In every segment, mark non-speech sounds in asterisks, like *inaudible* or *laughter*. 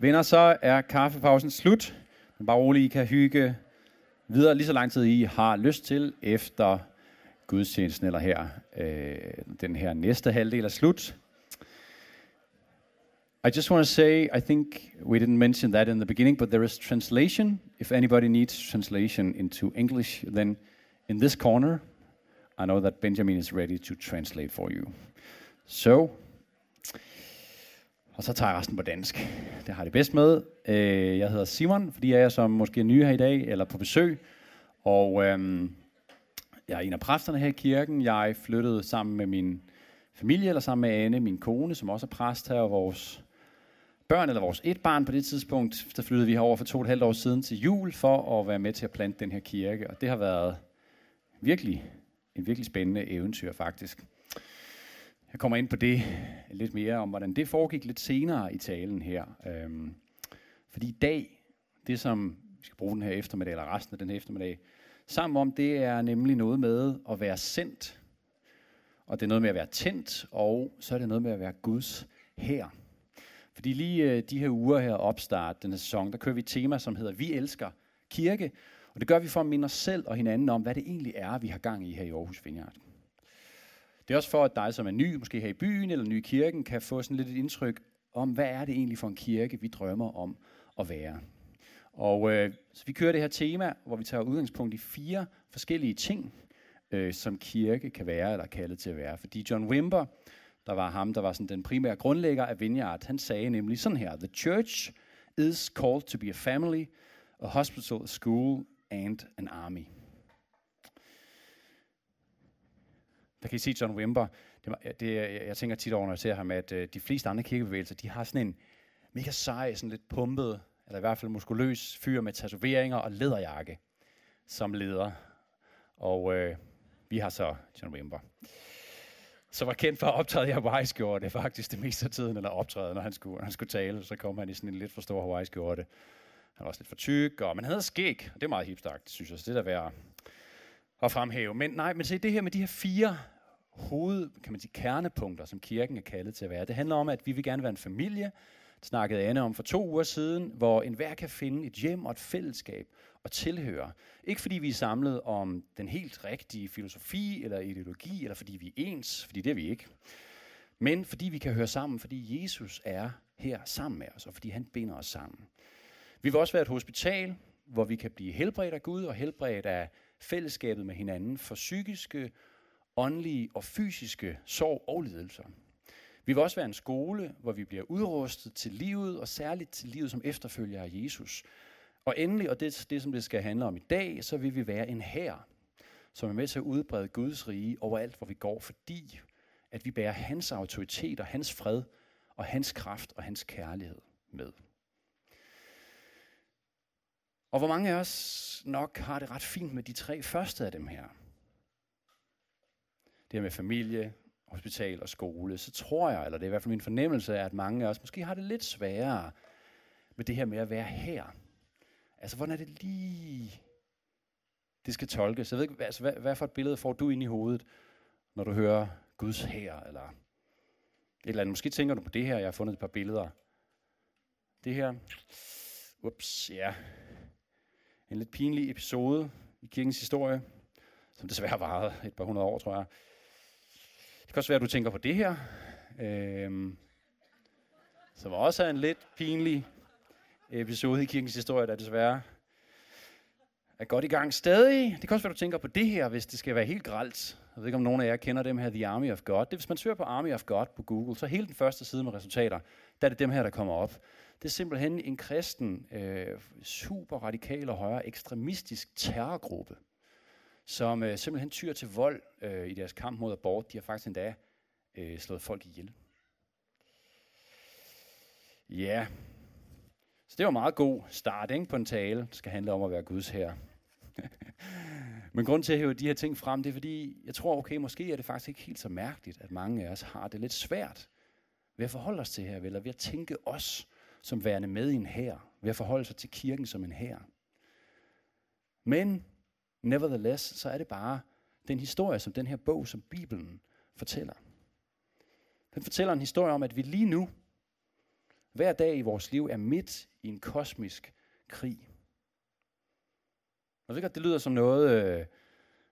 Venner, så er kaffepausen slut. Men bare rolig, I kan hygge videre lige så lang tid, I har lyst til, efter gudstjenesten eller her. Øh, den her næste halvdel er slut. I just want to say, I think we didn't mention that in the beginning, but there is translation. If anybody needs translation into English, then in this corner, I know that Benjamin is ready to translate for you. So, og så tager jeg resten på dansk. Det har det bedst med. Øh, jeg hedder Simon, fordi jeg er som måske ny her i dag, eller på besøg. Og øhm, jeg er en af præsterne her i kirken. Jeg flyttede sammen med min familie, eller sammen med Anne, min kone, som også er præst her, og vores børn, eller vores et barn på det tidspunkt, der flyttede vi herover for to og et halvt år siden til jul, for at være med til at plante den her kirke. Og det har været virkelig, en virkelig spændende eventyr faktisk. Jeg kommer ind på det lidt mere om, hvordan det foregik lidt senere i talen her. Øhm, fordi i dag, det som vi skal bruge den her eftermiddag, eller resten af den her eftermiddag, sammen om, det er nemlig noget med at være sendt. Og det er noget med at være tændt, og så er det noget med at være Guds her. Fordi lige øh, de her uger her opstart, den her sæson, der kører vi et tema, som hedder Vi elsker kirke. Og det gør vi for at minde os selv og hinanden om, hvad det egentlig er, vi har gang i her i Aarhus Vineyard. Det er også for, at dig, som er ny, måske her i byen eller ny i kirken, kan få sådan lidt et indtryk om, hvad er det egentlig for en kirke, vi drømmer om at være. Og øh, så vi kører det her tema, hvor vi tager udgangspunkt i fire forskellige ting, øh, som kirke kan være, eller kaldet til at være. Fordi John Wimber, der var ham, der var sådan den primære grundlægger af Vineyard, han sagde nemlig sådan her, The church is called to be a family, a hospital, a school and an army. Der kan I se John Wimber. Det, det, jeg tænker tit over, når jeg ser ham, at øh, de fleste andre kirkebevægelser, de har sådan en mega sej, sådan lidt pumpet, eller i hvert fald muskuløs fyr med tatoveringer og læderjakke som leder. Og øh, vi har så John Wimber. Så var kendt for at optræde i Hawaii-skjorte, faktisk det meste af tiden, eller optræde, når han skulle, når han skulle tale, så kom han i sådan en lidt for stor Hawaii-skjorte. Han var også lidt for tyk, og, men han havde skæg, og det er meget hipstagt, synes jeg, så det der værd at fremhæve. Men nej, men se det her med de her fire hoved, kan man sige, kernepunkter, som kirken er kaldet til at være. Det handler om, at vi vil gerne være en familie, det snakkede Anne om for to uger siden, hvor enhver kan finde et hjem og et fællesskab og tilhøre. Ikke fordi vi er samlet om den helt rigtige filosofi eller ideologi, eller fordi vi er ens, fordi det er vi ikke. Men fordi vi kan høre sammen, fordi Jesus er her sammen med os, og fordi han binder os sammen. Vi vil også være et hospital, hvor vi kan blive helbredt af Gud og helbredt af fællesskabet med hinanden for psykiske, åndelige og fysiske sorg og lidelser. Vi vil også være en skole, hvor vi bliver udrustet til livet, og særligt til livet som efterfølger af Jesus. Og endelig, og det er det, som det skal handle om i dag, så vil vi være en hær, som er med til at udbrede Guds rige overalt, hvor vi går, fordi at vi bærer hans autoritet og hans fred og hans kraft og hans kærlighed med. Og hvor mange af os nok har det ret fint med de tre første af dem her. Det her med familie, hospital og skole, så tror jeg, eller det er i hvert fald min fornemmelse, at mange af os måske har det lidt sværere med det her med at være her. Altså, hvordan er det lige, det skal tolkes? Jeg ved ikke, altså, hvad, hvad for et billede får du ind i hovedet, når du hører Guds her, eller et eller andet. Måske tænker du på det her, jeg har fundet et par billeder. Det her, ups, ja, en lidt pinlig episode i kirkens historie, som desværre varede et par hundrede år, tror jeg. Det kan også være, at du tænker på det her, øh, som også er en lidt pinlig episode i kirkens historie, der desværre er godt i gang stadig. Det kan også være, at du tænker på det her, hvis det skal være helt gralt. Jeg ved ikke, om nogen af jer kender dem her, The Army of God. Det, hvis man søger på Army of God på Google, så hele den første side med resultater, der er det dem her, der kommer op. Det er simpelthen en kristen, øh, super radikal og højere ekstremistisk terrorgruppe, som øh, simpelthen tyr til vold øh, i deres kamp mod abort. De har faktisk endda øh, slået folk ihjel. Ja, så det var en meget god start ikke, på en tale, der skal handle om at være Guds her. *laughs* Men grund til at hæve de her ting frem, det er fordi, jeg tror, okay, måske er det faktisk ikke helt så mærkeligt, at mange af os har det lidt svært ved at forholde os til her, eller ved at tænke os som værende med i en her, ved at forholde sig til kirken som en her. Men nevertheless, så er det bare den historie, som den her bog, som Bibelen fortæller. Den fortæller en historie om, at vi lige nu hver dag i vores liv er midt i en kosmisk krig. Jeg ved godt, det lyder som noget øh,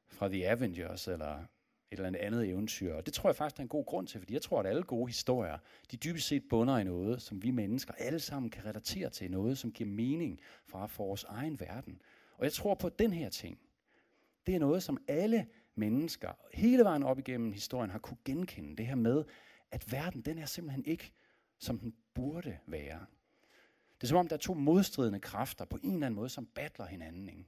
fra The Avengers, eller et eller andet eventyr. Og det tror jeg faktisk, der er en god grund til, fordi jeg tror, at alle gode historier, de dybest set bunder i noget, som vi mennesker alle sammen kan relatere til, noget, som giver mening fra vores egen verden. Og jeg tror på, den her ting, det er noget, som alle mennesker hele vejen op igennem historien har kunne genkende. Det her med, at verden, den er simpelthen ikke, som den burde være. Det er som om, der er to modstridende kræfter på en eller anden måde, som battler hinanden. Ikke?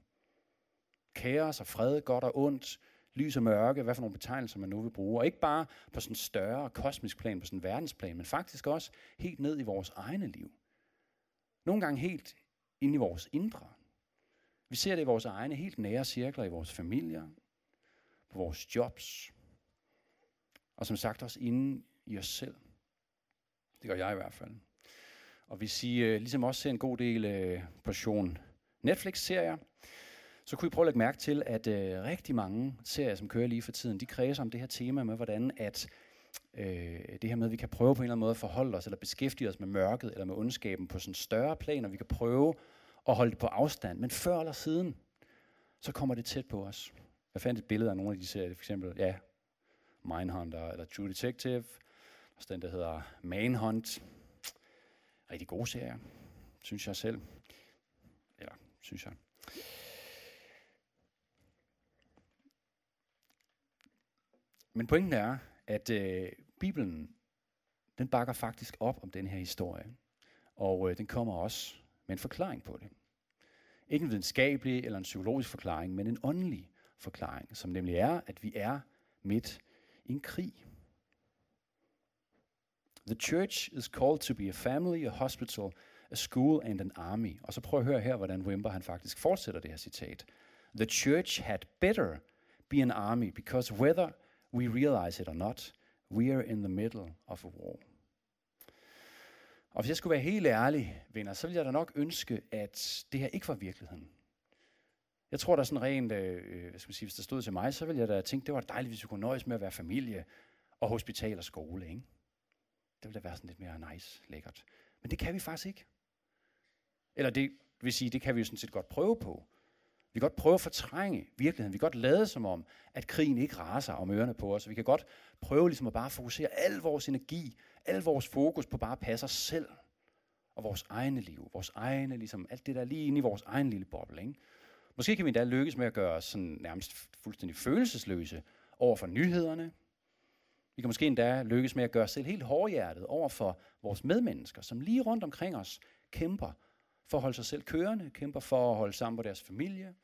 Kaos og fred, godt og ondt, lys og mørke, hvad for nogle betegnelser man nu vil bruge. Og ikke bare på sådan større kosmisk plan, på sådan verdensplan, men faktisk også helt ned i vores egne liv. Nogle gange helt ind i vores indre. Vi ser det i vores egne helt nære cirkler, i vores familier, på vores jobs, og som sagt også inde i os selv. Det gør jeg i hvert fald. Og hvis I øh, ligesom også ser en god del øh, portion Netflix-serier, så kunne I prøve at lægge mærke til, at øh, rigtig mange serier, som kører lige for tiden, de kredser om det her tema med, hvordan at øh, det her med, at vi kan prøve på en eller anden måde at forholde os, eller beskæftige os med mørket, eller med ondskaben på sådan større plan, og vi kan prøve at holde det på afstand. Men før eller siden, så kommer det tæt på os. Jeg fandt et billede af nogle af de serier, for eksempel, ja, Mindhunter, eller True Detective, og den, der hedder Manhunt. Rigtig gode serier, synes jeg selv. Eller, synes jeg. Men pointen er, at øh, Bibelen, den bakker faktisk op om den her historie. Og øh, den kommer også med en forklaring på det. Ikke en videnskabelig eller en psykologisk forklaring, men en åndelig forklaring, som nemlig er, at vi er midt i en krig. The church is called to be a family, a hospital, a school and an army. Og så prøv at høre her, hvordan Wimber han faktisk fortsætter det her citat. The church had better be an army, because whether we realize it or not, we are in the middle of a war. Og hvis jeg skulle være helt ærlig, venner, så ville jeg da nok ønske, at det her ikke var virkeligheden. Jeg tror, der er sådan rent, øh, øh hvad skal man sige, hvis der stod til mig, så ville jeg da tænke, det var dejligt, hvis vi kunne nøjes med at være familie og hospital og skole, ikke? Det ville da være sådan lidt mere nice, lækkert. Men det kan vi faktisk ikke. Eller det vil sige, det kan vi jo sådan set godt prøve på. Vi kan godt prøve at fortrænge virkeligheden. Vi kan godt lade som om, at krigen ikke raser om ørerne på os. Vi kan godt prøve ligesom at bare fokusere al vores energi, al vores fokus på bare at passe os selv og vores egne liv. Vores egne, ligesom alt det der lige inde i vores egen lille boble. Ikke? Måske kan vi endda lykkes med at gøre os sådan nærmest fuldstændig følelsesløse over for nyhederne. Vi kan måske endda lykkes med at gøre os selv helt hårdhjertet over for vores medmennesker, som lige rundt omkring os kæmper for at holde sig selv kørende, kæmper for at holde sammen på deres familie,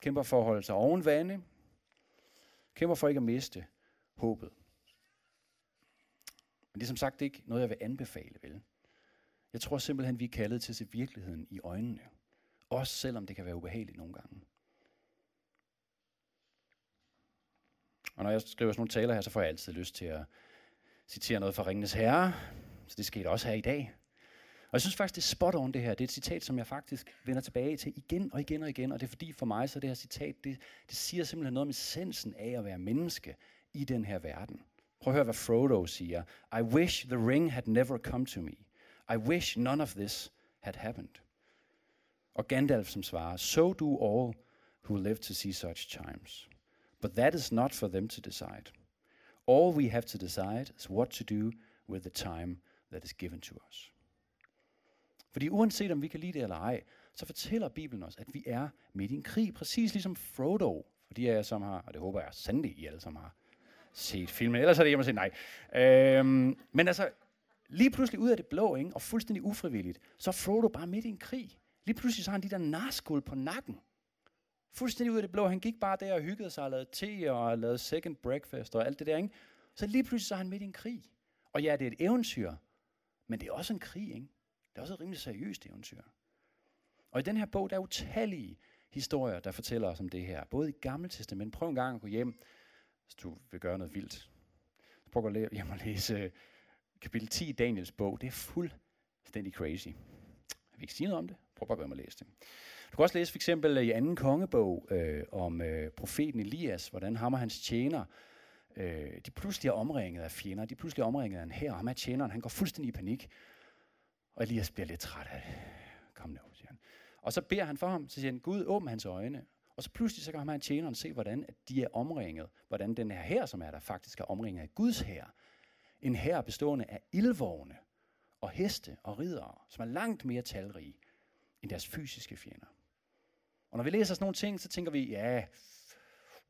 kæmper for at holde sig oven vande, kæmper for ikke at miste håbet. Men det er som sagt ikke noget, jeg vil anbefale, vel? Jeg tror simpelthen, vi er kaldet til at se virkeligheden i øjnene. Også selvom det kan være ubehageligt nogle gange. Og når jeg skriver sådan nogle taler her, så får jeg altid lyst til at citere noget fra Ringenes Herre. Så det skete også her i dag. Og jeg synes faktisk, det er spot on det her. Det er et citat, som jeg faktisk vender tilbage til igen og igen og igen. Og det er fordi for mig, så det her citat, det, det siger simpelthen noget om essensen af at være menneske i den her verden. Prøv at høre, hvad Frodo siger. I wish the ring had never come to me. I wish none of this had happened. Og Gandalf som svarer, So do all who live to see such times. But that is not for them to decide. All we have to decide is what to do with the time that is given to us. Fordi uanset om vi kan lide det eller ej, så fortæller Bibelen os, at vi er midt i en krig, præcis ligesom Frodo. For de af jer, som har, og det håber jeg sandelig, I alle som har set filmen, ellers er det hjemme at se, nej. Øhm, men altså, lige pludselig ud af det blå, ikke, og fuldstændig ufrivilligt, så er Frodo bare midt i en krig. Lige pludselig så har han de der narskuld på nakken. Fuldstændig ud af det blå. Han gik bare der og hyggede sig og lavede te og lavede second breakfast og alt det der. Ikke? Så lige pludselig så er han midt i en krig. Og ja, det er et eventyr, men det er også en krig. Ikke? Det er også et rimelig seriøst eventyr. Og i den her bog, der er utallige historier, der fortæller os om det her. Både i Gamle Testament. Prøv en gang at gå hjem, hvis du vil gøre noget vildt. Prøv at gå hjem og læse øh, kapitel 10 i Daniels bog. Det er fuldstændig crazy. Jeg vil ikke sige noget om det. Prøv bare at gå hjem og læse det. Du kan også læse for eksempel øh, i anden kongebog øh, om øh, profeten Elias, hvordan ham og hans tjener, øh, de pludselig er omringet af fjender, de pludselig er omringet af en her, og ham er tjeneren, han går fuldstændig i panik. Og Elias bliver lidt træt af det. Kom nu, siger han. Og så beder han for ham, så siger han, Gud, åbn hans øjne. Og så pludselig så kan han tjeneren se, hvordan at de er omringet. Hvordan den her her, som er der, faktisk er omringet af Guds her. En her bestående af ildvogne og heste og ridere, som er langt mere talrige end deres fysiske fjender. Og når vi læser sådan nogle ting, så tænker vi, ja,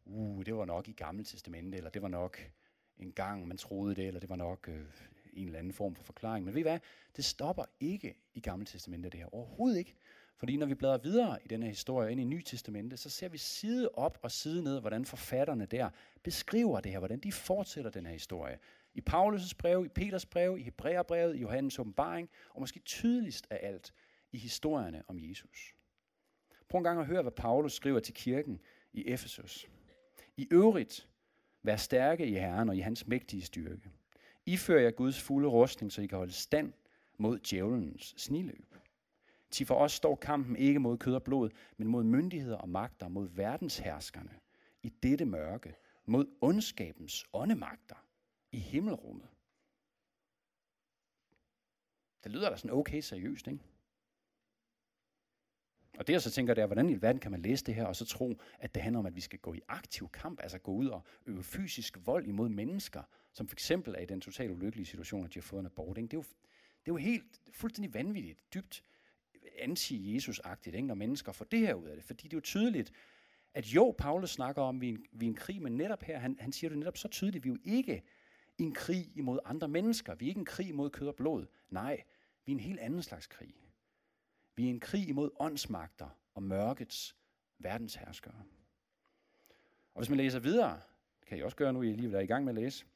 uh, det var nok i Gamle Testamente, eller det var nok en gang, man troede det, eller det var nok øh, en eller anden form for forklaring. Men ved I hvad? Det stopper ikke i Gamle Testamentet det her. Overhovedet ikke. Fordi når vi bladrer videre i den her historie ind i Nye Testamente, så ser vi side op og side ned, hvordan forfatterne der beskriver det her, hvordan de fortsætter den her historie. I Paulus' brev, i Peters brev, i Hebræerbrevet, i Johannes åbenbaring, og måske tydeligst af alt i historierne om Jesus. Prøv en gang at høre, hvad Paulus skriver til kirken i Efesus. I øvrigt, vær stærke i Herren og i hans mægtige styrke. Ifører jer Guds fulde rustning, så I kan holde stand mod djævelens sniløb. Til for os står kampen ikke mod kød og blod, men mod myndigheder og magter, mod verdensherskerne i dette mørke, mod ondskabens åndemagter i himmelrummet. Det lyder da sådan okay seriøst, ikke? Og det jeg så tænker, det er, hvordan i verden kan man læse det her, og så tro, at det handler om, at vi skal gå i aktiv kamp, altså gå ud og øve fysisk vold imod mennesker, som for eksempel er i den totalt ulykkelige situation, at de har fået en abort. Ikke? Det, er jo, det er jo helt fuldstændig vanvittigt, dybt anti-Jesus-agtigt, ikke? når mennesker får det her ud af det. Fordi det er jo tydeligt, at jo, Paulus snakker om, at vi er en, vi er en krig, men netop her, han, han siger det netop så tydeligt, vi er jo ikke i en krig imod andre mennesker. Vi er ikke en krig mod kød og blod. Nej, vi er en helt anden slags krig. Vi er i en krig imod åndsmagter og mørkets verdensherskere. Og hvis man læser videre, det kan I også gøre nu, I lige er i gang med at læse,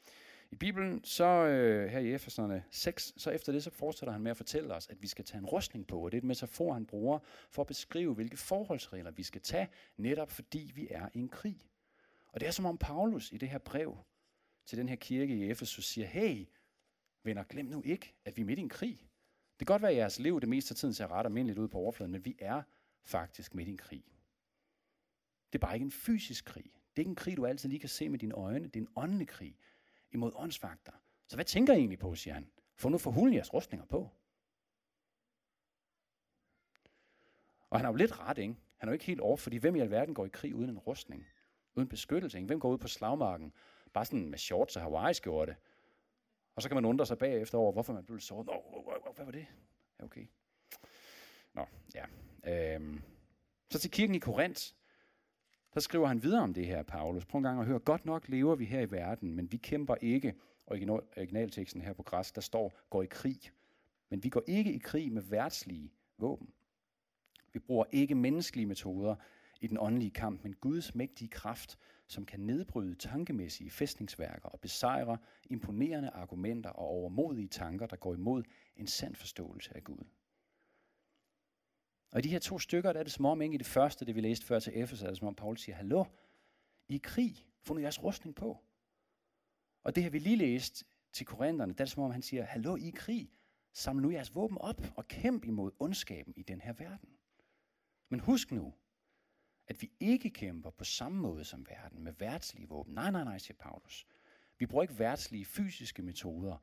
i Bibelen, så øh, her i Efeserne 6, så efter det, så fortsætter han med at fortælle os, at vi skal tage en rustning på, og det er et metafor, han bruger for at beskrive, hvilke forholdsregler vi skal tage, netop fordi vi er i en krig. Og det er som om Paulus i det her brev til den her kirke i Efesus siger, hey, venner, glem nu ikke, at vi er midt i en krig. Det kan godt være, at jeres liv det meste af tiden ser ret almindeligt ud på overfladen, men vi er faktisk midt i en krig. Det er bare ikke en fysisk krig. Det er ikke en krig, du altid lige kan se med dine øjne. Det er en åndelig krig imod åndsfakter. Så hvad tænker I egentlig på, siger han? Få nu for hulen jeres rustninger på. Og han har jo lidt ret, ikke? Han er jo ikke helt over, fordi hvem i alverden går i krig uden en rustning? Uden beskyttelse, ikke? Hvem går ud på slagmarken? Bare sådan med shorts og Hawaii-skjorte. Og så kan man undre sig bagefter over, hvorfor man blev såret. Nå, hvad var det? Ja, okay. Nå, ja. Øhm. Så til kirken i Korinth, der skriver han videre om det her, Paulus. Prøv en gang at høre. Godt nok lever vi her i verden, men vi kæmper ikke. Originalteksten her på græsk, der står, går i krig. Men vi går ikke i krig med værtslige våben. Vi bruger ikke menneskelige metoder i den åndelige kamp, men Guds mægtige kraft, som kan nedbryde tankemæssige fæstningsværker og besejre imponerende argumenter og overmodige tanker, der går imod en sand forståelse af Gud. Og i de her to stykker, der er det som om, ikke i det første, det vi læste før til Efes, er det som om Paul siger, hallo, I krig, få nu jeres rustning på. Og det har vi lige læst til Korintherne, der er det som om, han siger, hallo, I krig, saml nu jeres våben op og kæmp imod ondskaben i den her verden. Men husk nu, at vi ikke kæmper på samme måde som verden med værtslige våben. Nej, nej, nej, siger Paulus. Vi bruger ikke værtslige fysiske metoder,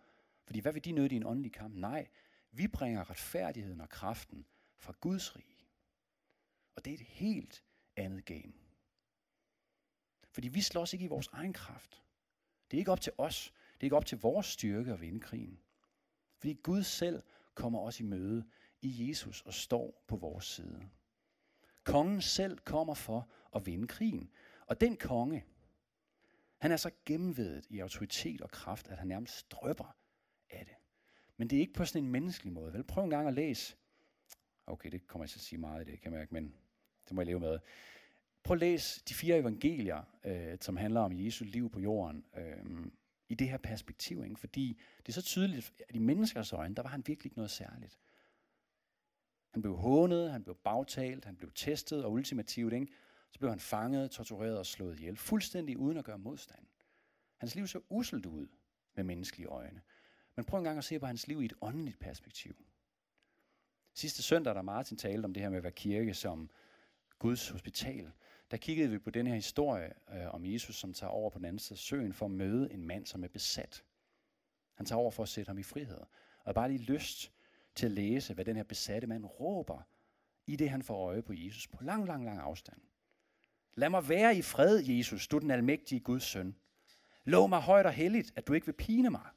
fordi hvad vil de nytte i en åndelig kamp? Nej, vi bringer retfærdigheden og kraften fra Guds rige. Og det er et helt andet game. Fordi vi slås ikke i vores egen kraft. Det er ikke op til os. Det er ikke op til vores styrke at vinde krigen. Fordi Gud selv kommer os i møde i Jesus og står på vores side. Kongen selv kommer for at vinde krigen. Og den konge, han er så gennemvedet i autoritet og kraft, at han nærmest strøber af det. Men det er ikke på sådan en menneskelig måde. Vel, prøv en gang at læse Okay, det kommer jeg til at sige meget i det, kan jeg mærke, men det må jeg leve med. Prøv at læse de fire evangelier, øh, som handler om Jesu liv på jorden, øh, i det her perspektiv. Ikke? Fordi det er så tydeligt, at i menneskers øjne, der var han virkelig ikke noget særligt. Han blev hånet, han blev bagtalt, han blev testet, og ultimativt, ikke? så blev han fanget, tortureret og slået ihjel, fuldstændig uden at gøre modstand. Hans liv så uselt ud med menneskelige øjne. Men prøv en gang at se på hans liv i et åndeligt perspektiv. Sidste søndag, da Martin talte om det her med at være kirke som Guds hospital, der kiggede vi på den her historie øh, om Jesus, som tager over på den anden side af søen for at møde en mand, som er besat. Han tager over for at sætte ham i frihed. Og jeg bare lige lyst til at læse, hvad den her besatte mand råber, i det han får øje på Jesus, på lang, lang, lang afstand. Lad mig være i fred, Jesus, du den almægtige Guds søn. Lov mig højt og helligt, at du ikke vil pine mig.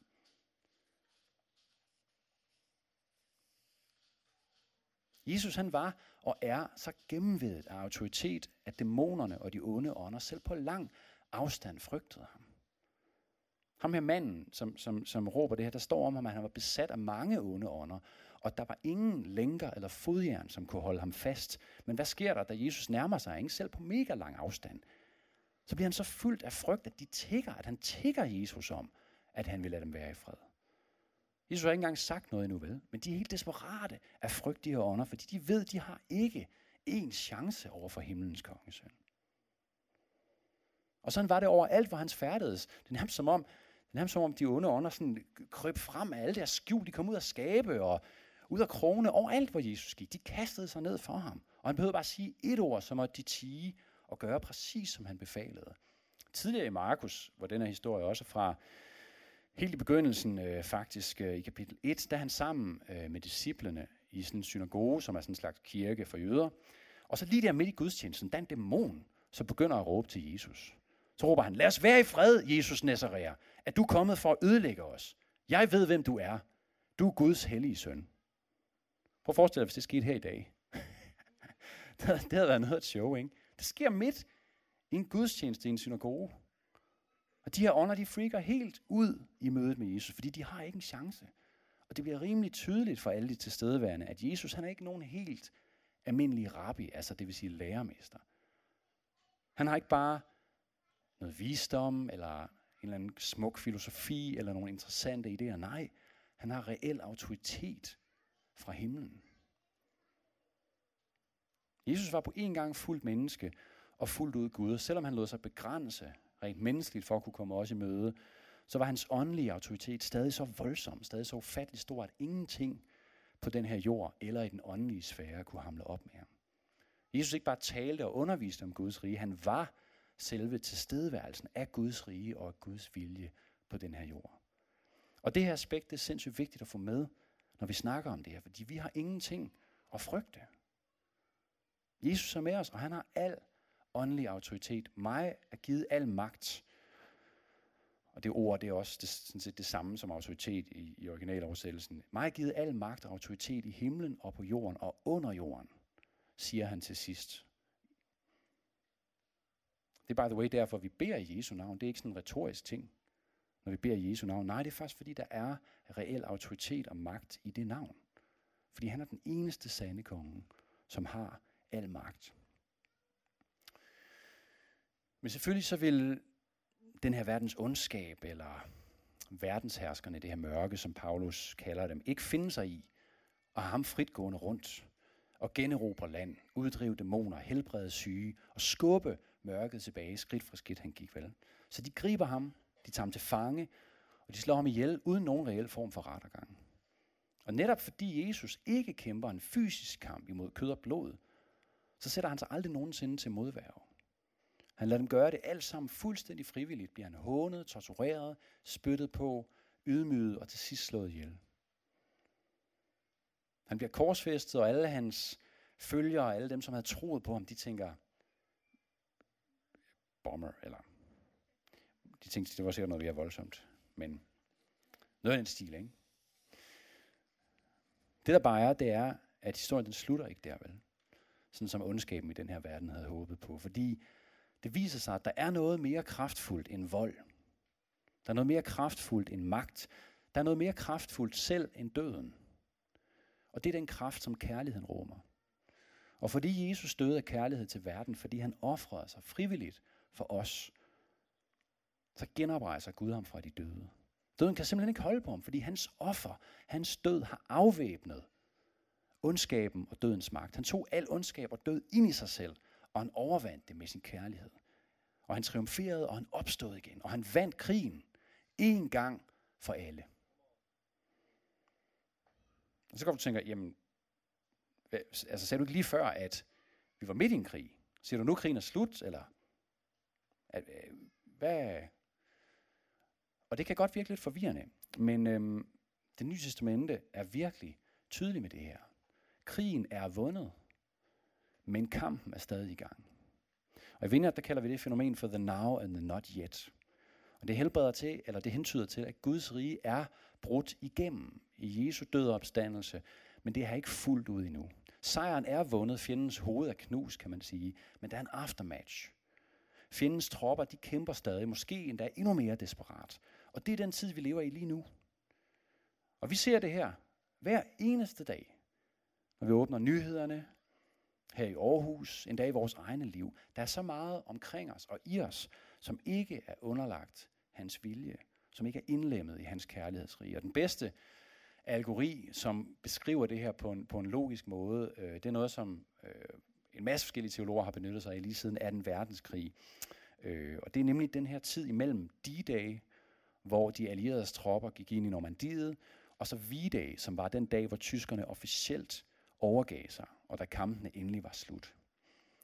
Jesus han var og er så gennemvedet af autoritet, at dæmonerne og de onde ånder selv på lang afstand frygtede ham. Ham her manden, som, som, som råber det her, der står om ham, at han var besat af mange onde ånder, og der var ingen lænker eller fodjern, som kunne holde ham fast. Men hvad sker der, da Jesus nærmer sig, ikke selv på mega lang afstand? Så bliver han så fyldt af frygt, at de tigger, at han tigger Jesus om, at han vil lade dem være i fred. Jesus har ikke engang sagt noget endnu, vel? Men de er helt desperate af frygt, de her ånder, fordi de ved, de har ikke en chance over for himlens kongesøn. Og sådan var det overalt, hvor hans færdedes. Det er nærmest som om, det er nærmest som om de onde ånder sådan kryb frem af alle deres skjul. De kom ud af skabe og ud af krone overalt, hvor Jesus gik. De kastede sig ned for ham. Og han behøvede bare sige et ord, så måtte de tige og gøre præcis, som han befalede. Tidligere i Markus, hvor den her historie også er fra, helt i begyndelsen øh, faktisk øh, i kapitel 1, da han sammen øh, med disciplene i sådan en synagoge, som er sådan en slags kirke for jøder. Og så lige der midt i gudstjenesten, der er en dæmon, som begynder at råbe til Jesus. Så råber han, lad os være i fred, Jesus Nazarer, at du er kommet for at ødelægge os. Jeg ved, hvem du er. Du er Guds hellige søn. Prøv at forestille dig, hvis det skete her i dag. *laughs* det havde været noget et show, ikke? Det sker midt i en gudstjeneste i en synagoge. Og de her ånder, de freaker helt ud i mødet med Jesus, fordi de har ikke en chance. Og det bliver rimelig tydeligt for alle de tilstedeværende, at Jesus han er ikke nogen helt almindelig rabbi, altså det vil sige lærermester. Han har ikke bare noget visdom, eller en eller anden smuk filosofi, eller nogle interessante idéer. Nej, han har reel autoritet fra himlen. Jesus var på en gang fuldt menneske og fuldt ud Gud, selvom han lod sig begrænse rent menneskeligt for at kunne komme os i møde, så var hans åndelige autoritet stadig så voldsom, stadig så ufattelig stor, at ingenting på den her jord eller i den åndelige sfære kunne hamle op med ham. Jesus ikke bare talte og underviste om Guds rige, han var selve tilstedeværelsen af Guds rige og af Guds vilje på den her jord. Og det her aspekt det er sindssygt vigtigt at få med, når vi snakker om det her, fordi vi har ingenting at frygte. Jesus er med os, og han har al åndelig autoritet. Mig er givet al magt. Og det ord, det er også det, sådan set det samme som autoritet i, i originaloversættelsen. Mig er givet al magt og autoritet i himlen og på jorden og under jorden, siger han til sidst. Det er by the way derfor, vi beder i Jesu navn. Det er ikke sådan en retorisk ting, når vi beder Jesu navn. Nej, det er faktisk fordi, der er reel autoritet og magt i det navn. Fordi han er den eneste sande konge, som har al magt. Men selvfølgelig så vil den her verdens ondskab, eller verdensherskerne, det her mørke, som Paulus kalder dem, ikke finde sig i og ham frit gående rundt og generobre land, uddrive dæmoner, helbrede syge og skubbe mørket tilbage skridt for skridt, han gik vel. Så de griber ham, de tager ham til fange, og de slår ham ihjel uden nogen reel form for rettergang. Og netop fordi Jesus ikke kæmper en fysisk kamp imod kød og blod, så sætter han sig aldrig nogensinde til modværge. Han lader dem gøre det alt sammen fuldstændig frivilligt. Bliver han hånet, tortureret, spyttet på, ydmyget og til sidst slået ihjel. Han bliver korsfæstet, og alle hans følgere, alle dem, som havde troet på ham, de tænker, bomber, eller de tænkte, det var sikkert noget mere voldsomt, men noget af den stil, ikke? Det der bare er, det er, at historien den slutter ikke der, vel? Sådan som ondskaben i den her verden havde håbet på. Fordi det viser sig, at der er noget mere kraftfuldt end vold. Der er noget mere kraftfuldt end magt. Der er noget mere kraftfuldt selv end døden. Og det er den kraft, som kærligheden rummer. Og fordi Jesus døde af kærlighed til verden, fordi han offrede sig frivilligt for os, så genoprejser Gud ham fra de døde. Døden kan simpelthen ikke holde på ham, fordi hans offer, hans død har afvæbnet ondskaben og dødens magt. Han tog al ondskab og død ind i sig selv, og han overvandt det med sin kærlighed. Og han triumferede, og han opstod igen, og han vandt krigen en gang for alle. Og så kan du tænke, jamen, altså sagde du ikke lige før, at vi var midt i en krig? Siger du nu, krigen er slut, eller at, øh, hvad? Og det kan godt virke lidt forvirrende, men øhm, det nye testamente er virkelig tydelig med det her. Krigen er vundet, men kampen er stadig i gang. Og i Vineyard, der kalder vi det fænomen for the now and the not yet. Og det helbreder til, eller det hentyder til, at Guds rige er brudt igennem i Jesu død og opstandelse, men det har ikke fuldt ud endnu. Sejren er vundet, fjendens hoved er knust, kan man sige, men der er en aftermatch. Fjendens tropper, de kæmper stadig, måske endda endnu mere desperat. Og det er den tid, vi lever i lige nu. Og vi ser det her hver eneste dag, når vi åbner nyhederne, her i Aarhus, endda i vores egne liv. Der er så meget omkring os og i os, som ikke er underlagt hans vilje, som ikke er indlemmet i hans kærlighedsrige. Og den bedste algori, som beskriver det her på en, på en logisk måde, øh, det er noget, som øh, en masse forskellige teologer har benyttet sig af lige siden 18. verdenskrig. Øh, og det er nemlig den her tid imellem de dage, hvor de allierede tropper gik ind i Normandiet, og så V-Day, som var den dag, hvor tyskerne officielt overgav sig, og da kampene endelig var slut.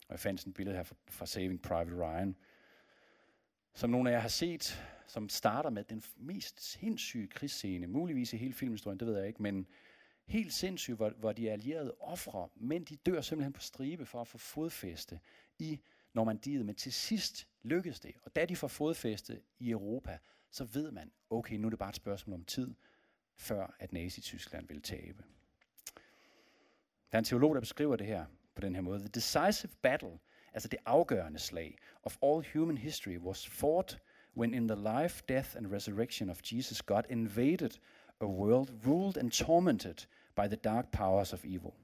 Og jeg fandt sådan et billede her fra Saving Private Ryan, som nogle af jer har set, som starter med den mest sindssyge krigsscene, muligvis i hele filmhistorien, det ved jeg ikke, men helt sindssygt, hvor, hvor de allierede ofre, men de dør simpelthen på stribe for at få fodfæste i Normandiet, men til sidst lykkedes det. Og da de får fodfæste i Europa, så ved man, okay, nu er det bare et spørgsmål om tid, før at Nazi-Tyskland vil tabe. Der er en teolog, der beskriver det her på den her måde. The decisive battle, altså det afgørende slag, of all human history was fought when in the life, death and resurrection of Jesus God invaded a world ruled and tormented by the dark powers of evil.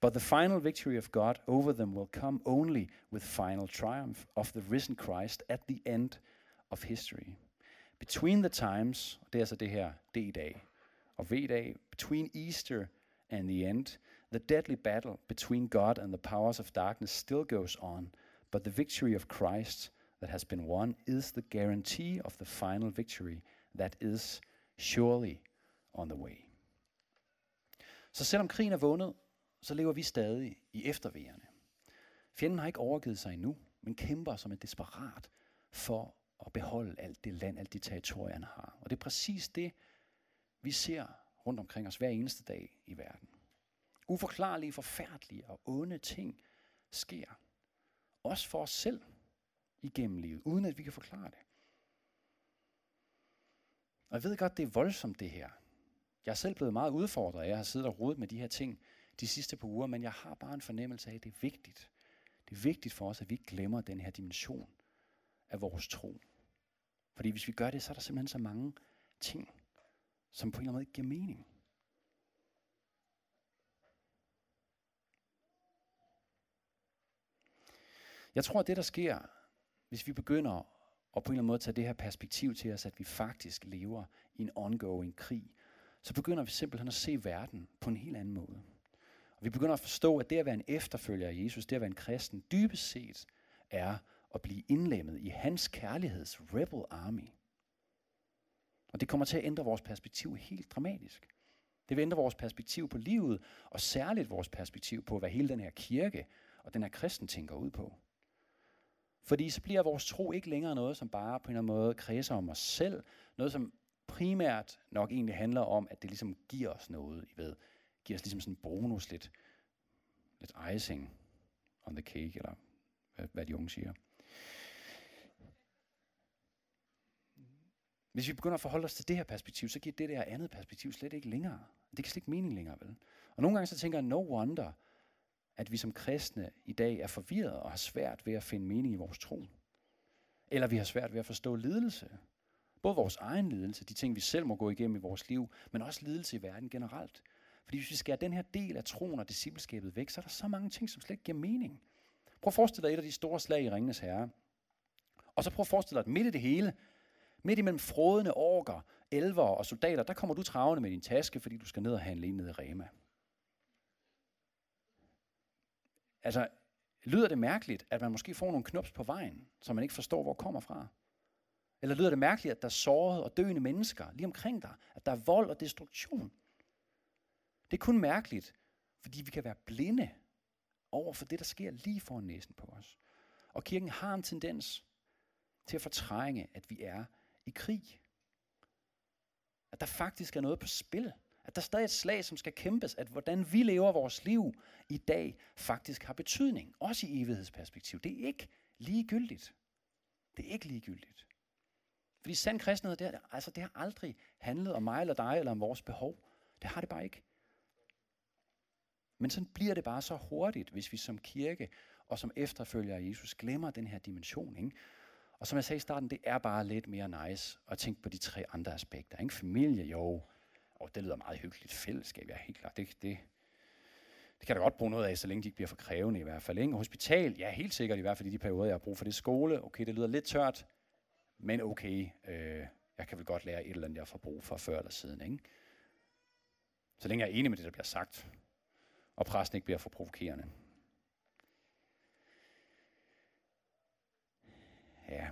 But the final victory of God over them will come only with final triumph of the risen Christ at the end of history. Between the times, det er altså det her D-dag og V-dag, between Easter and the end, the deadly battle between God and the powers of darkness still goes on, but the victory of Christ that has been won is the guarantee of the final victory that is surely on the way. Så selvom krigen er vundet, så lever vi stadig i eftervejerne. Fjenden har ikke overgivet sig endnu, men kæmper som en desperat for at beholde alt det land, alt de territorier, han har. Og det er præcis det, vi ser rundt omkring os hver eneste dag i verden. Uforklarlige, forfærdelige og onde ting sker. Også for os selv igennem livet, uden at vi kan forklare det. Og jeg ved godt, det er voldsomt det her. Jeg er selv blevet meget udfordret, jeg har siddet og rodet med de her ting de sidste par uger, men jeg har bare en fornemmelse af, at det er vigtigt. Det er vigtigt for os, at vi ikke glemmer den her dimension af vores tro. Fordi hvis vi gør det, så er der simpelthen så mange ting, som på en eller anden måde ikke giver mening. Jeg tror, at det, der sker, hvis vi begynder at på en eller anden måde tage det her perspektiv til os, at vi faktisk lever i en ongoing krig, så begynder vi simpelthen at se verden på en helt anden måde. Og vi begynder at forstå, at det at være en efterfølger af Jesus, det at være en kristen, dybest set er at blive indlemmet i hans kærligheds rebel army. Og det kommer til at ændre vores perspektiv helt dramatisk. Det vil ændre vores perspektiv på livet, og særligt vores perspektiv på, hvad hele den her kirke og den her kristen tænker ud på. Fordi så bliver vores tro ikke længere noget, som bare på en eller anden måde kredser om os selv. Noget, som primært nok egentlig handler om, at det ligesom giver os noget, I ved. Giver os ligesom sådan en bonus, lidt, lidt icing on the cake, eller hvad, hvad de unge siger. Hvis vi begynder at forholde os til det her perspektiv, så giver det der andet perspektiv slet ikke længere. Det kan slet ikke mening længere, vel? Og nogle gange så tænker jeg, no wonder, at vi som kristne i dag er forvirret og har svært ved at finde mening i vores tro. Eller vi har svært ved at forstå lidelse. Både vores egen lidelse, de ting vi selv må gå igennem i vores liv, men også lidelse i verden generelt. Fordi hvis vi skærer den her del af troen og discipleskabet væk, så er der så mange ting, som slet ikke giver mening. Prøv at forestille dig et af de store slag i Ringenes Herre. Og så prøv at forestille dig, at midt i det hele, midt imellem frodende orker, elver og soldater, der kommer du travende med din taske, fordi du skal ned og handle ind ned i Rema. Altså, lyder det mærkeligt, at man måske får nogle knops på vejen, som man ikke forstår, hvor kommer fra? Eller lyder det mærkeligt, at der er sårede og døende mennesker lige omkring dig? At der er vold og destruktion? Det er kun mærkeligt, fordi vi kan være blinde over for det, der sker lige foran næsen på os. Og kirken har en tendens til at fortrænge, at vi er i krig. At der faktisk er noget på spil. At der er stadig et slag, som skal kæmpes, at hvordan vi lever vores liv i dag faktisk har betydning, også i evighedsperspektiv. Det er ikke ligegyldigt. Det er ikke ligegyldigt. Fordi sand kristenhed, det, altså, det har aldrig handlet om mig eller dig, eller om vores behov. Det har det bare ikke. Men sådan bliver det bare så hurtigt, hvis vi som kirke og som efterfølger af Jesus glemmer den her dimension. Ikke? Og som jeg sagde i starten, det er bare lidt mere nice at tænke på de tre andre aspekter. Ikke? Familie, jo. Og det lyder meget hyggeligt. Fællesskab, ja, helt klart. Det, det, det kan da godt bruge noget af, så længe de ikke bliver for krævende i hvert fald. Ikke? Hospital, ja, helt sikkert i hvert fald i de perioder, jeg har brug for det. Skole, okay, det lyder lidt tørt, men okay, øh, jeg kan vel godt lære et eller andet, jeg får brug for før eller siden. Ikke? Så længe jeg er enig med det, der bliver sagt, og præsten ikke bliver for provokerende. Ja.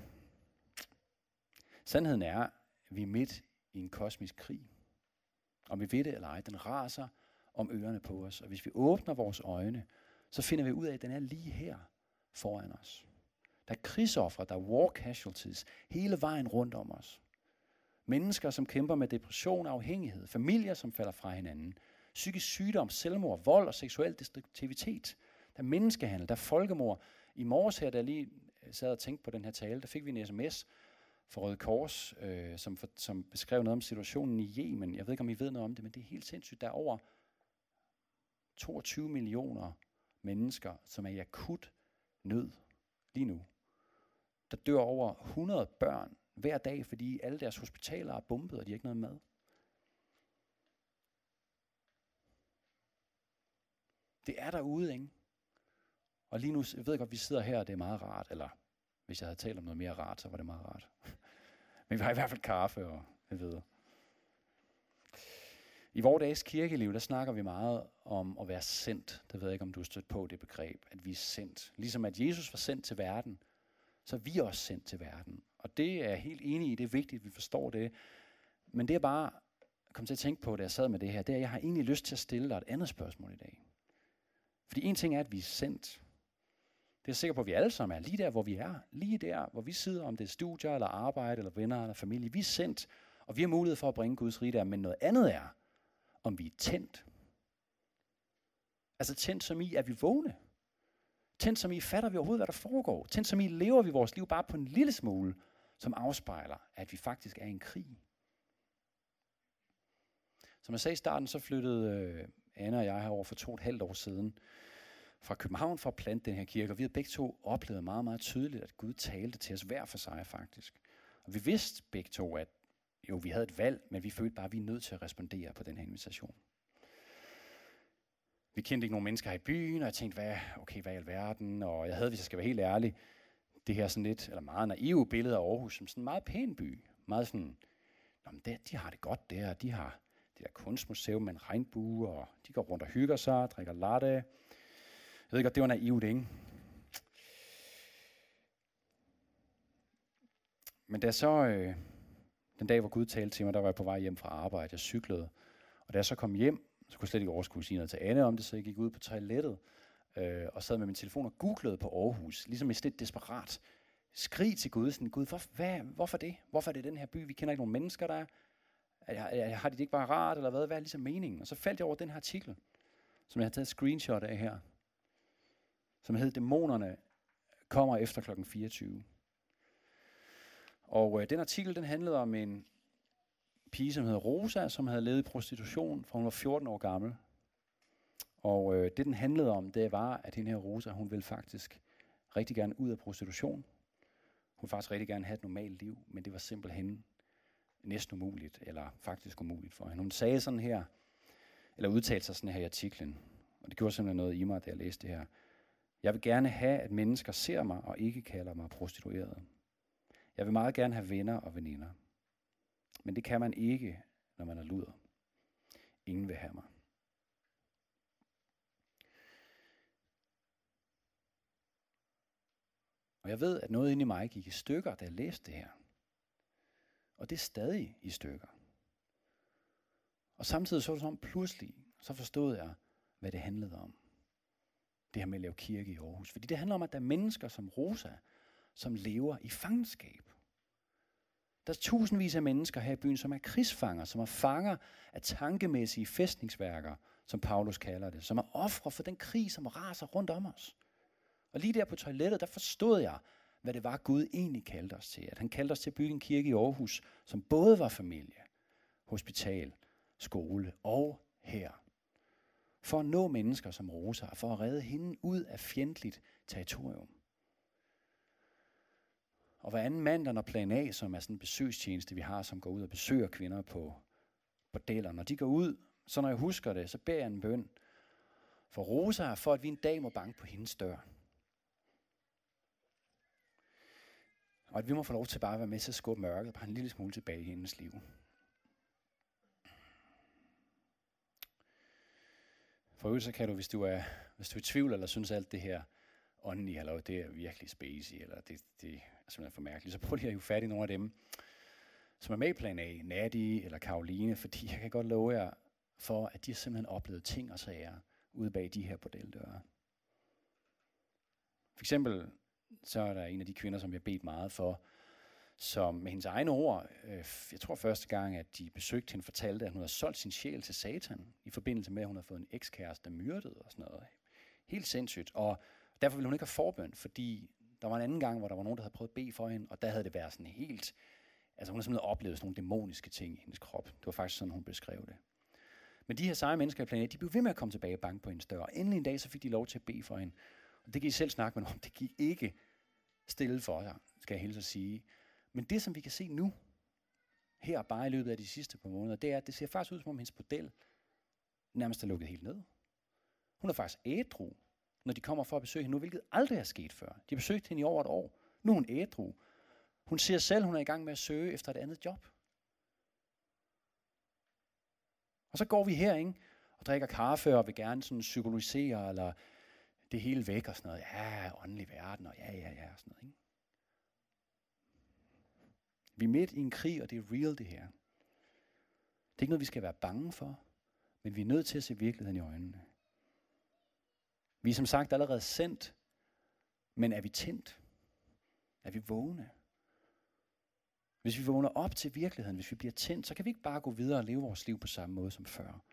Sandheden er, at vi er midt i en kosmisk krig. Om vi ved det eller ej, den raser om ørerne på os. Og hvis vi åbner vores øjne, så finder vi ud af, at den er lige her foran os. Der er krigsoffre, der er war casualties hele vejen rundt om os. Mennesker, som kæmper med depression og afhængighed. Familier, som falder fra hinanden. Psykisk sygdom, selvmord, vold og seksuel destruktivitet. Der er menneskehandel, der er folkemord. I morges her, der lige sad og tænkte på den her tale, der fik vi en sms fra Røde Kors, øh, som, for, som beskrev noget om situationen i Yemen. Jeg ved ikke, om I ved noget om det, men det er helt sindssygt. Der er over 22 millioner mennesker, som er i akut nød lige nu. Der dør over 100 børn hver dag, fordi alle deres hospitaler er bombet, og de har ikke noget mad. Det er derude, ikke? Og lige nu, jeg ved godt, vi sidder her, og det er meget rart, eller hvis jeg havde talt om noget mere rart, så var det meget rart. *laughs* Men vi har i hvert fald kaffe og jeg ved. I vores dages kirkeliv, der snakker vi meget om at være sendt. Det ved jeg ikke, om du har stødt på det begreb, at vi er sendt. Ligesom at Jesus var sendt til verden, så er vi også sendt til verden. Og det er jeg helt enig i, det er vigtigt, at vi forstår det. Men det er bare kom til at tænke på, da jeg sad med det her, det er, at jeg har egentlig lyst til at stille dig et andet spørgsmål i dag. Fordi en ting er, at vi er sendt. Det er jeg sikker på, at vi alle sammen er lige der, hvor vi er. Lige der, hvor vi sidder, om det er studier, eller arbejde, eller venner, eller familie. Vi er sendt, og vi har mulighed for at bringe Guds rige der. Men noget andet er, om vi er tændt. Altså tændt som i, at vi vågne. Tændt som i, fatter vi overhovedet, hvad der foregår. Tændt som i, lever vi vores liv bare på en lille smule, som afspejler, at vi faktisk er i en krig. Som jeg sagde i starten, så flyttede øh, Anna og jeg herover for to og et halvt år siden fra København for at plante den her kirke, og vi havde begge to oplevet meget, meget tydeligt, at Gud talte til os hver for sig faktisk. Og vi vidste begge to, at jo, vi havde et valg, men vi følte bare, at vi er nødt til at respondere på den her invitation. Vi kendte ikke nogen mennesker her i byen, og jeg tænkte, hvad, okay, hvad i alverden? Og jeg havde, hvis jeg skal være helt ærlig, det her sådan lidt, eller meget naive billede af Aarhus som sådan en meget pæn by. Meget sådan, Nå, men det, de har det godt der, de har det der kunstmuseum med en regnbue, og de går rundt og hygger sig, drikker latte, jeg ved godt, det var naivt, ikke? Men da så, øh, den dag, hvor Gud talte til mig, der var jeg på vej hjem fra arbejde, jeg cyklede. Og da jeg så kom hjem, så kunne jeg slet ikke overskue sige noget til Anne om det, så jeg gik ud på toilettet øh, og sad med min telefon og googlede på Aarhus, ligesom i lidt desperat skrig til Gud, sådan, Gud, hvor, hvad, hvorfor det? Hvorfor er det den her by? Vi kender ikke nogen mennesker, der er. Har de det ikke bare rart, eller hvad? Hvad er ligesom meningen? Og så faldt jeg over den her artikel, som jeg har taget et screenshot af her som hed Dæmonerne kommer efter klokken 24. Og øh, den artikel, den handlede om en pige, som hedder Rosa, som havde levet i prostitution, fra hun var 14 år gammel. Og øh, det, den handlede om, det var, at hende her Rosa, hun ville faktisk rigtig gerne ud af prostitution. Hun ville faktisk rigtig gerne have et normalt liv, men det var simpelthen næsten umuligt, eller faktisk umuligt for hende. Hun sagde sådan her, eller udtalte sig sådan her i artiklen, og det gjorde simpelthen noget i mig, da jeg læste det her. Jeg vil gerne have, at mennesker ser mig og ikke kalder mig prostitueret. Jeg vil meget gerne have venner og veninder. Men det kan man ikke, når man er luder. Ingen vil have mig. Og jeg ved, at noget inde i mig gik i stykker, da jeg læste det her. Og det er stadig i stykker. Og samtidig så det som pludselig, så forstod jeg, hvad det handlede om det her med at lave kirke i Aarhus. Fordi det handler om, at der er mennesker som Rosa, som lever i fangenskab. Der er tusindvis af mennesker her i byen, som er krigsfanger, som er fanger af tankemæssige fæstningsværker, som Paulus kalder det, som er ofre for den krig, som raser rundt om os. Og lige der på toilettet, der forstod jeg, hvad det var, Gud egentlig kaldte os til. At han kaldte os til at bygge en kirke i Aarhus, som både var familie, hospital, skole og her. For at nå mennesker som Rosa, og for at redde hende ud af fjendtligt territorium. Og hver anden mandag, når Plan A, som er sådan en besøgstjeneste, vi har, som går ud og besøger kvinder på bordeller, når de går ud, så når jeg husker det, så beder jeg en bøn for Rosa, for at vi en dag må banke på hendes dør. Og at vi må få lov til bare at være med til at skubbe mørket bare en lille smule tilbage i hendes liv. For øvrigt så kan du, hvis du er, hvis du er i tvivl, eller synes alt det her åndelige, eller det er virkelig spacey, eller det, det er simpelthen for mærkeligt, så prøv lige at hive fat i nogle af dem, som er med i plan A, Nadi eller Karoline, fordi jeg kan godt love jer for, at de har simpelthen oplevet ting og sager ude bag de her bordeldøre. For eksempel så er der en af de kvinder, som jeg bedt meget for, som med hendes egne ord, øh, jeg tror første gang, at de besøgte hende, fortalte, at hun havde solgt sin sjæl til satan, i forbindelse med, at hun havde fået en ekskæreste myrdet og sådan noget. Helt sindssygt. Og derfor ville hun ikke have forbøn, fordi der var en anden gang, hvor der var nogen, der havde prøvet at bede for hende, og der havde det været sådan helt... Altså hun har simpelthen oplevet sådan nogle dæmoniske ting i hendes krop. Det var faktisk sådan, hun beskrev det. Men de her seje mennesker i planet, de blev ved med at komme tilbage og banke på hendes dør. Og endelig en dag, så fik de lov til at bede for hende. Og det kan I selv snakke med om. Det gik ikke stille for jer, skal jeg helst at sige. Men det, som vi kan se nu, her bare i løbet af de sidste par måneder, det er, at det ser faktisk ud, som om hendes bordel nærmest er lukket helt ned. Hun er faktisk ædru, når de kommer for at besøge hende nu, hvilket aldrig er sket før. De har besøgt hende i over et år. Nu er hun ædru. Hun siger selv, hun er i gang med at søge efter et andet job. Og så går vi her, ikke? Og drikker kaffe og vil gerne sådan psykologisere, eller det hele væk og sådan noget. Ja, åndelig verden, og ja, ja, ja, og sådan noget. Ikke? Vi er midt i en krig, og det er real det her. Det er ikke noget, vi skal være bange for, men vi er nødt til at se virkeligheden i øjnene. Vi er som sagt allerede sendt, men er vi tændt? Er vi vågne? Hvis vi vågner op til virkeligheden, hvis vi bliver tændt, så kan vi ikke bare gå videre og leve vores liv på samme måde som før.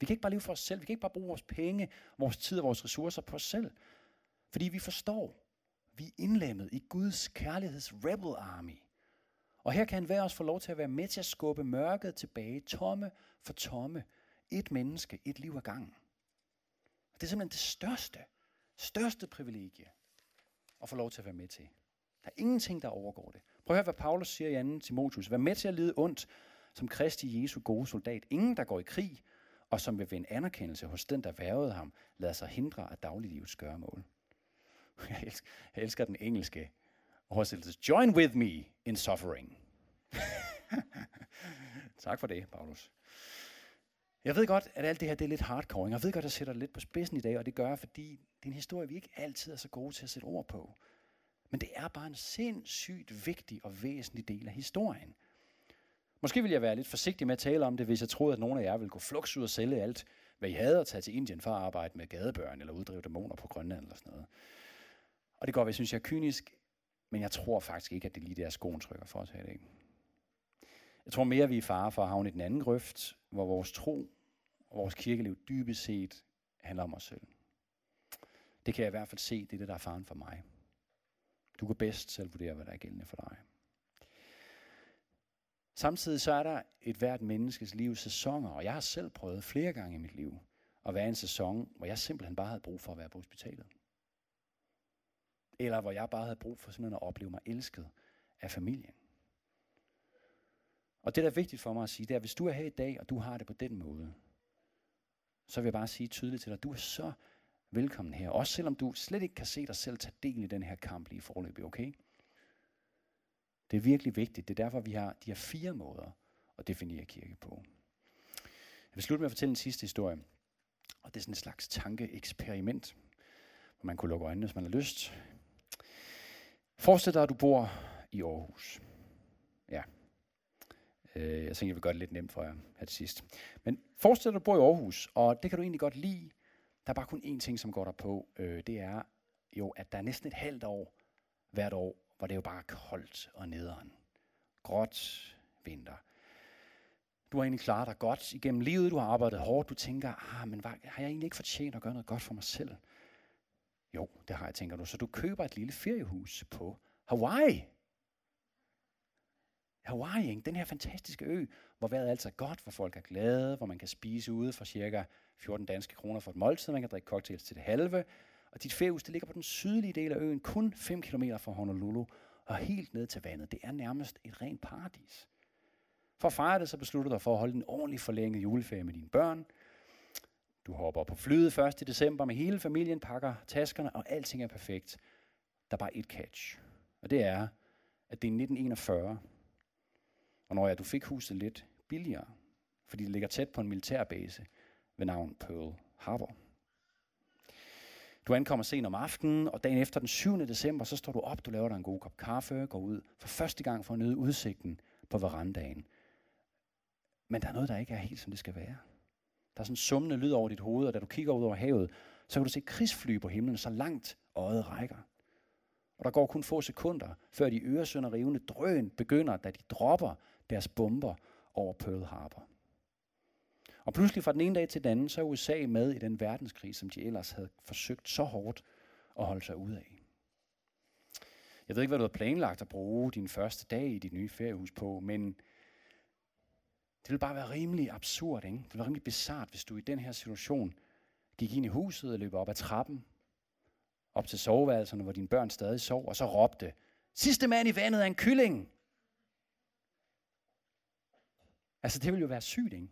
Vi kan ikke bare leve for os selv. Vi kan ikke bare bruge vores penge, vores tid og vores ressourcer på os selv. Fordi vi forstår, vi er indlemmet i Guds kærligheds rebel army. Og her kan enhver os få lov til at være med til at skubbe mørket tilbage, tomme for tomme. Et menneske, et liv ad gangen. Og det er simpelthen det største, største privilegie at få lov til at være med til. Der er ingenting, der overgår det. Prøv at høre, hvad Paulus siger i 2. Timotheus. Vær med til at lide ondt som Kristi Jesu gode soldat. Ingen, der går i krig, og som vil vinde anerkendelse hos den, der værvede ham, lader sig hindre af dagliglivets gøremål. *laughs* Jeg elsker, jeg elsker den engelske oversættelse. Join with me in suffering. *laughs* tak for det, Paulus. Jeg ved godt, at alt det her det er lidt hardcore. Jeg ved godt, at jeg sætter det lidt på spidsen i dag, og det gør jeg, fordi det er en historie, vi ikke altid er så gode til at sætte ord på. Men det er bare en sindssygt vigtig og væsentlig del af historien. Måske vil jeg være lidt forsigtig med at tale om det, hvis jeg troede, at nogle af jer ville gå flux ud og sælge alt, hvad I havde at tage til Indien for at arbejde med gadebørn eller uddrive dæmoner på Grønland eller sådan noget. Og det går, jeg synes, jeg er kynisk, men jeg tror faktisk ikke, at det lige der skoen trykker for os her i dag. Jeg tror mere, at vi er fare for at havne i den anden grøft, hvor vores tro og vores kirkeliv dybest set handler om os selv. Det kan jeg i hvert fald se, det er det, der er faren for mig. Du kan bedst selv vurdere, hvad der er gældende for dig. Samtidig så er der et hvert menneskes liv sæsoner, og jeg har selv prøvet flere gange i mit liv at være i en sæson, hvor jeg simpelthen bare havde brug for at være på hospitalet. Eller hvor jeg bare havde brug for simpelthen at opleve mig elsket af familien. Og det, der er vigtigt for mig at sige, det er, at hvis du er her i dag, og du har det på den måde, så vil jeg bare sige tydeligt til dig, at du er så velkommen her. Også selvom du slet ikke kan se dig selv tage del i den her kamp lige forløbig, okay? Det er virkelig vigtigt. Det er derfor, vi har de her fire måder at definere kirke på. Jeg vil slutte med at fortælle en sidste historie. Og det er sådan en slags tankeeksperiment, hvor man kunne lukke øjnene, hvis man har lyst. Forestil dig, at du bor i Aarhus. Ja. Øh, jeg tænker, jeg vil gøre det lidt nemt for jer her til sidst. Men forestil dig, at du bor i Aarhus, og det kan du egentlig godt lide. Der er bare kun én ting, som går der på. Øh, det er jo, at der er næsten et halvt år hvert år hvor det er jo bare koldt og nederen. gråt vinter. Du har egentlig klaret dig godt igennem livet, du har arbejdet hårdt, du tænker, ah, men har jeg egentlig ikke fortjent at gøre noget godt for mig selv? Jo, det har jeg, tænker du. Så du køber et lille feriehus på Hawaii. Hawaii, ikke? den her fantastiske ø, hvor vejret er altid er godt, hvor folk er glade, hvor man kan spise ude for cirka 14 danske kroner for et måltid, man kan drikke cocktails til det halve. Og dit feriehus, det ligger på den sydlige del af øen, kun 5 km fra Honolulu, og helt ned til vandet. Det er nærmest et rent paradis. For at fejre det, så beslutter du dig for at holde en ordentlig forlænget juleferie med dine børn. Du hopper på flyet 1. december med hele familien, pakker taskerne, og alting er perfekt. Der er bare et catch. Og det er, at det er 1941. Og når jeg, du fik huset lidt billigere, fordi det ligger tæt på en militærbase ved navn Pearl Harbor. Du ankommer sent om aftenen, og dagen efter den 7. december, så står du op, du laver dig en god kop kaffe, går ud for første gang for at nyde udsigten på verandaen. Men der er noget, der ikke er helt, som det skal være. Der er sådan en summende lyd over dit hoved, og da du kigger ud over havet, så kan du se krigsfly på himlen, så langt øjet rækker. Og der går kun få sekunder, før de rivende drøn begynder, da de dropper deres bomber over Pearl Harbor. Og pludselig fra den ene dag til den anden, så er USA med i den verdenskrig, som de ellers havde forsøgt så hårdt at holde sig ud af. Jeg ved ikke, hvad du har planlagt at bruge din første dag i dit nye feriehus på, men det vil bare være rimelig absurd, ikke? Det ville være rimelig bizart, hvis du i den her situation gik ind i huset og løb op ad trappen, op til soveværelserne, hvor dine børn stadig sov, og så råbte, sidste mand i vandet er en kylling. Altså, det ville jo være sygt, ikke?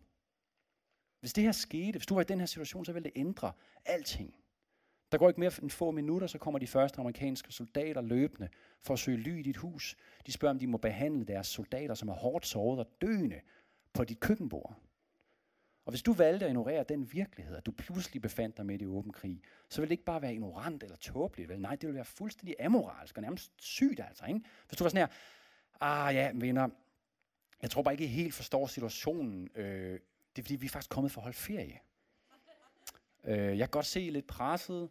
Hvis det her skete, hvis du var i den her situation, så ville det ændre alting. Der går ikke mere end få minutter, så kommer de første amerikanske soldater løbende for at søge ly i dit hus. De spørger, om de må behandle deres soldater, som er hårdt såret og døende, på dit køkkenbord. Og hvis du valgte at ignorere den virkelighed, at du pludselig befandt dig midt i åben krig, så ville det ikke bare være ignorant eller tåbeligt, vel? Nej, det ville være fuldstændig amoralsk og nærmest sygt, altså. Ikke? Hvis du var sådan her, ah ja, venner, jeg tror bare ikke, I helt forstår situationen. Øh, det er fordi, vi er faktisk kommet for at holde ferie. Øh, jeg kan godt se I er lidt presset,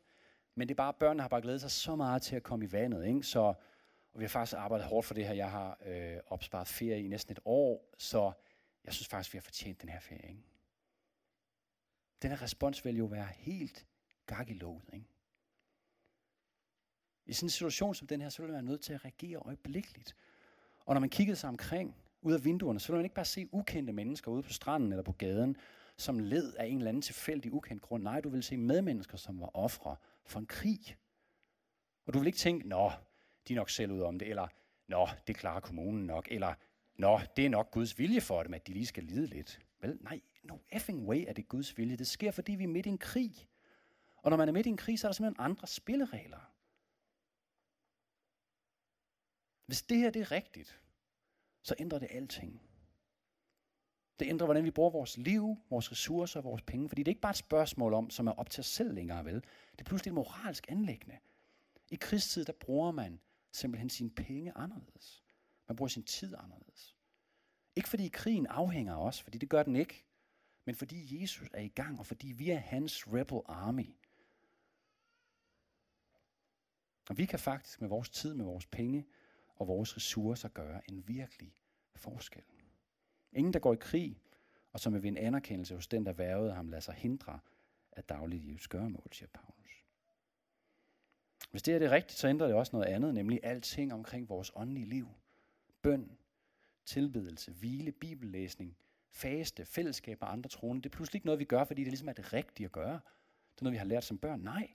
men det er bare, børnene har bare glædet sig så meget til at komme i vandet. Ikke? Så, og vi har faktisk arbejdet hårdt for det her. Jeg har øh, opsparet ferie i næsten et år, så jeg synes faktisk, vi har fortjent den her ferie. Ikke? Den her respons vil jo være helt gak i låget. Ikke? I sådan en situation som den her, så vil man være nødt til at reagere øjeblikkeligt. Og når man kiggede sig omkring, ud af vinduerne, så vil man ikke bare se ukendte mennesker ude på stranden eller på gaden, som led af en eller anden tilfældig ukendt grund. Nej, du vil se medmennesker, som var ofre for en krig. Og du vil ikke tænke, nå, de er nok selv ud om det, eller nå, det klarer kommunen nok, eller nå, det er nok Guds vilje for dem, at de lige skal lide lidt. Vel, nej, no effing way er det Guds vilje. Det sker, fordi vi er midt i en krig. Og når man er midt i en krig, så er der simpelthen andre spilleregler. Hvis det her det er rigtigt, så ændrer det alting. Det ændrer, hvordan vi bruger vores liv, vores ressourcer og vores penge. Fordi det er ikke bare et spørgsmål om, som er op til os selv længere, vel? Det er pludselig et moralsk anlæggende. I krigstid, der bruger man simpelthen sine penge anderledes. Man bruger sin tid anderledes. Ikke fordi krigen afhænger af os, fordi det gør den ikke. Men fordi Jesus er i gang, og fordi vi er hans rebel army. Og vi kan faktisk med vores tid, med vores penge, og vores ressourcer gøre en virkelig forskel. Ingen, der går i krig, og som vil vinde anerkendelse hos den, der værvede ham, lader sig hindre af dagliglivets gøremål, siger Paulus. Hvis det er det rigtigt, så ændrer det også noget andet, nemlig alting omkring vores åndelige liv. Bøn, tilbedelse, hvile, bibellæsning, faste, fællesskab og andre troende. Det er pludselig ikke noget, vi gør, fordi det ligesom er det rigtige at gøre. Det er noget, vi har lært som børn. Nej,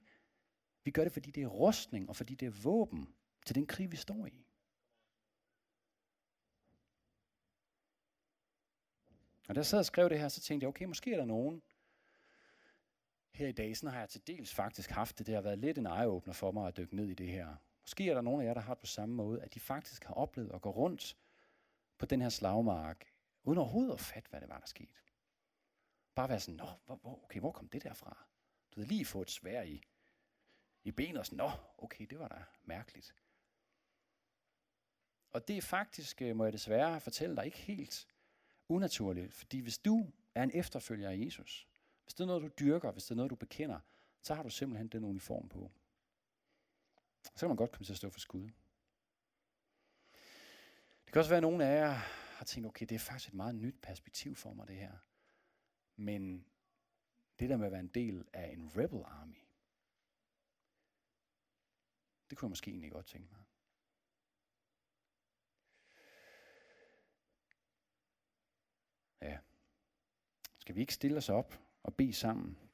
vi gør det, fordi det er rustning, og fordi det er våben til den krig, vi står i. Og da jeg sad og skrev det her, så tænkte jeg, okay, måske er der nogen her i dag, sådan har jeg til dels faktisk haft det. Det har været lidt en øjeåbner for mig at dykke ned i det her. Måske er der nogen af jer, der har det på samme måde, at de faktisk har oplevet at gå rundt på den her slagmark, uden overhovedet at fatte, hvad det var, der skete. Bare være sådan, nå, hvor, okay, hvor kom det der fra? Du havde lige fået et svær i, i benet og sådan, nå, okay, det var da mærkeligt. Og det er faktisk, øh, må jeg desværre fortælle dig, ikke helt unaturligt. Fordi hvis du er en efterfølger af Jesus, hvis det er noget, du dyrker, hvis det er noget, du bekender, så har du simpelthen den uniform på. Så kan man godt komme til at stå for skud. Det kan også være, at nogle af jer har tænkt, okay, det er faktisk et meget nyt perspektiv for mig, det her. Men det der med at være en del af en rebel army, det kunne jeg måske egentlig godt tænke mig. Ja. Skal vi ikke stille os op og bede sammen?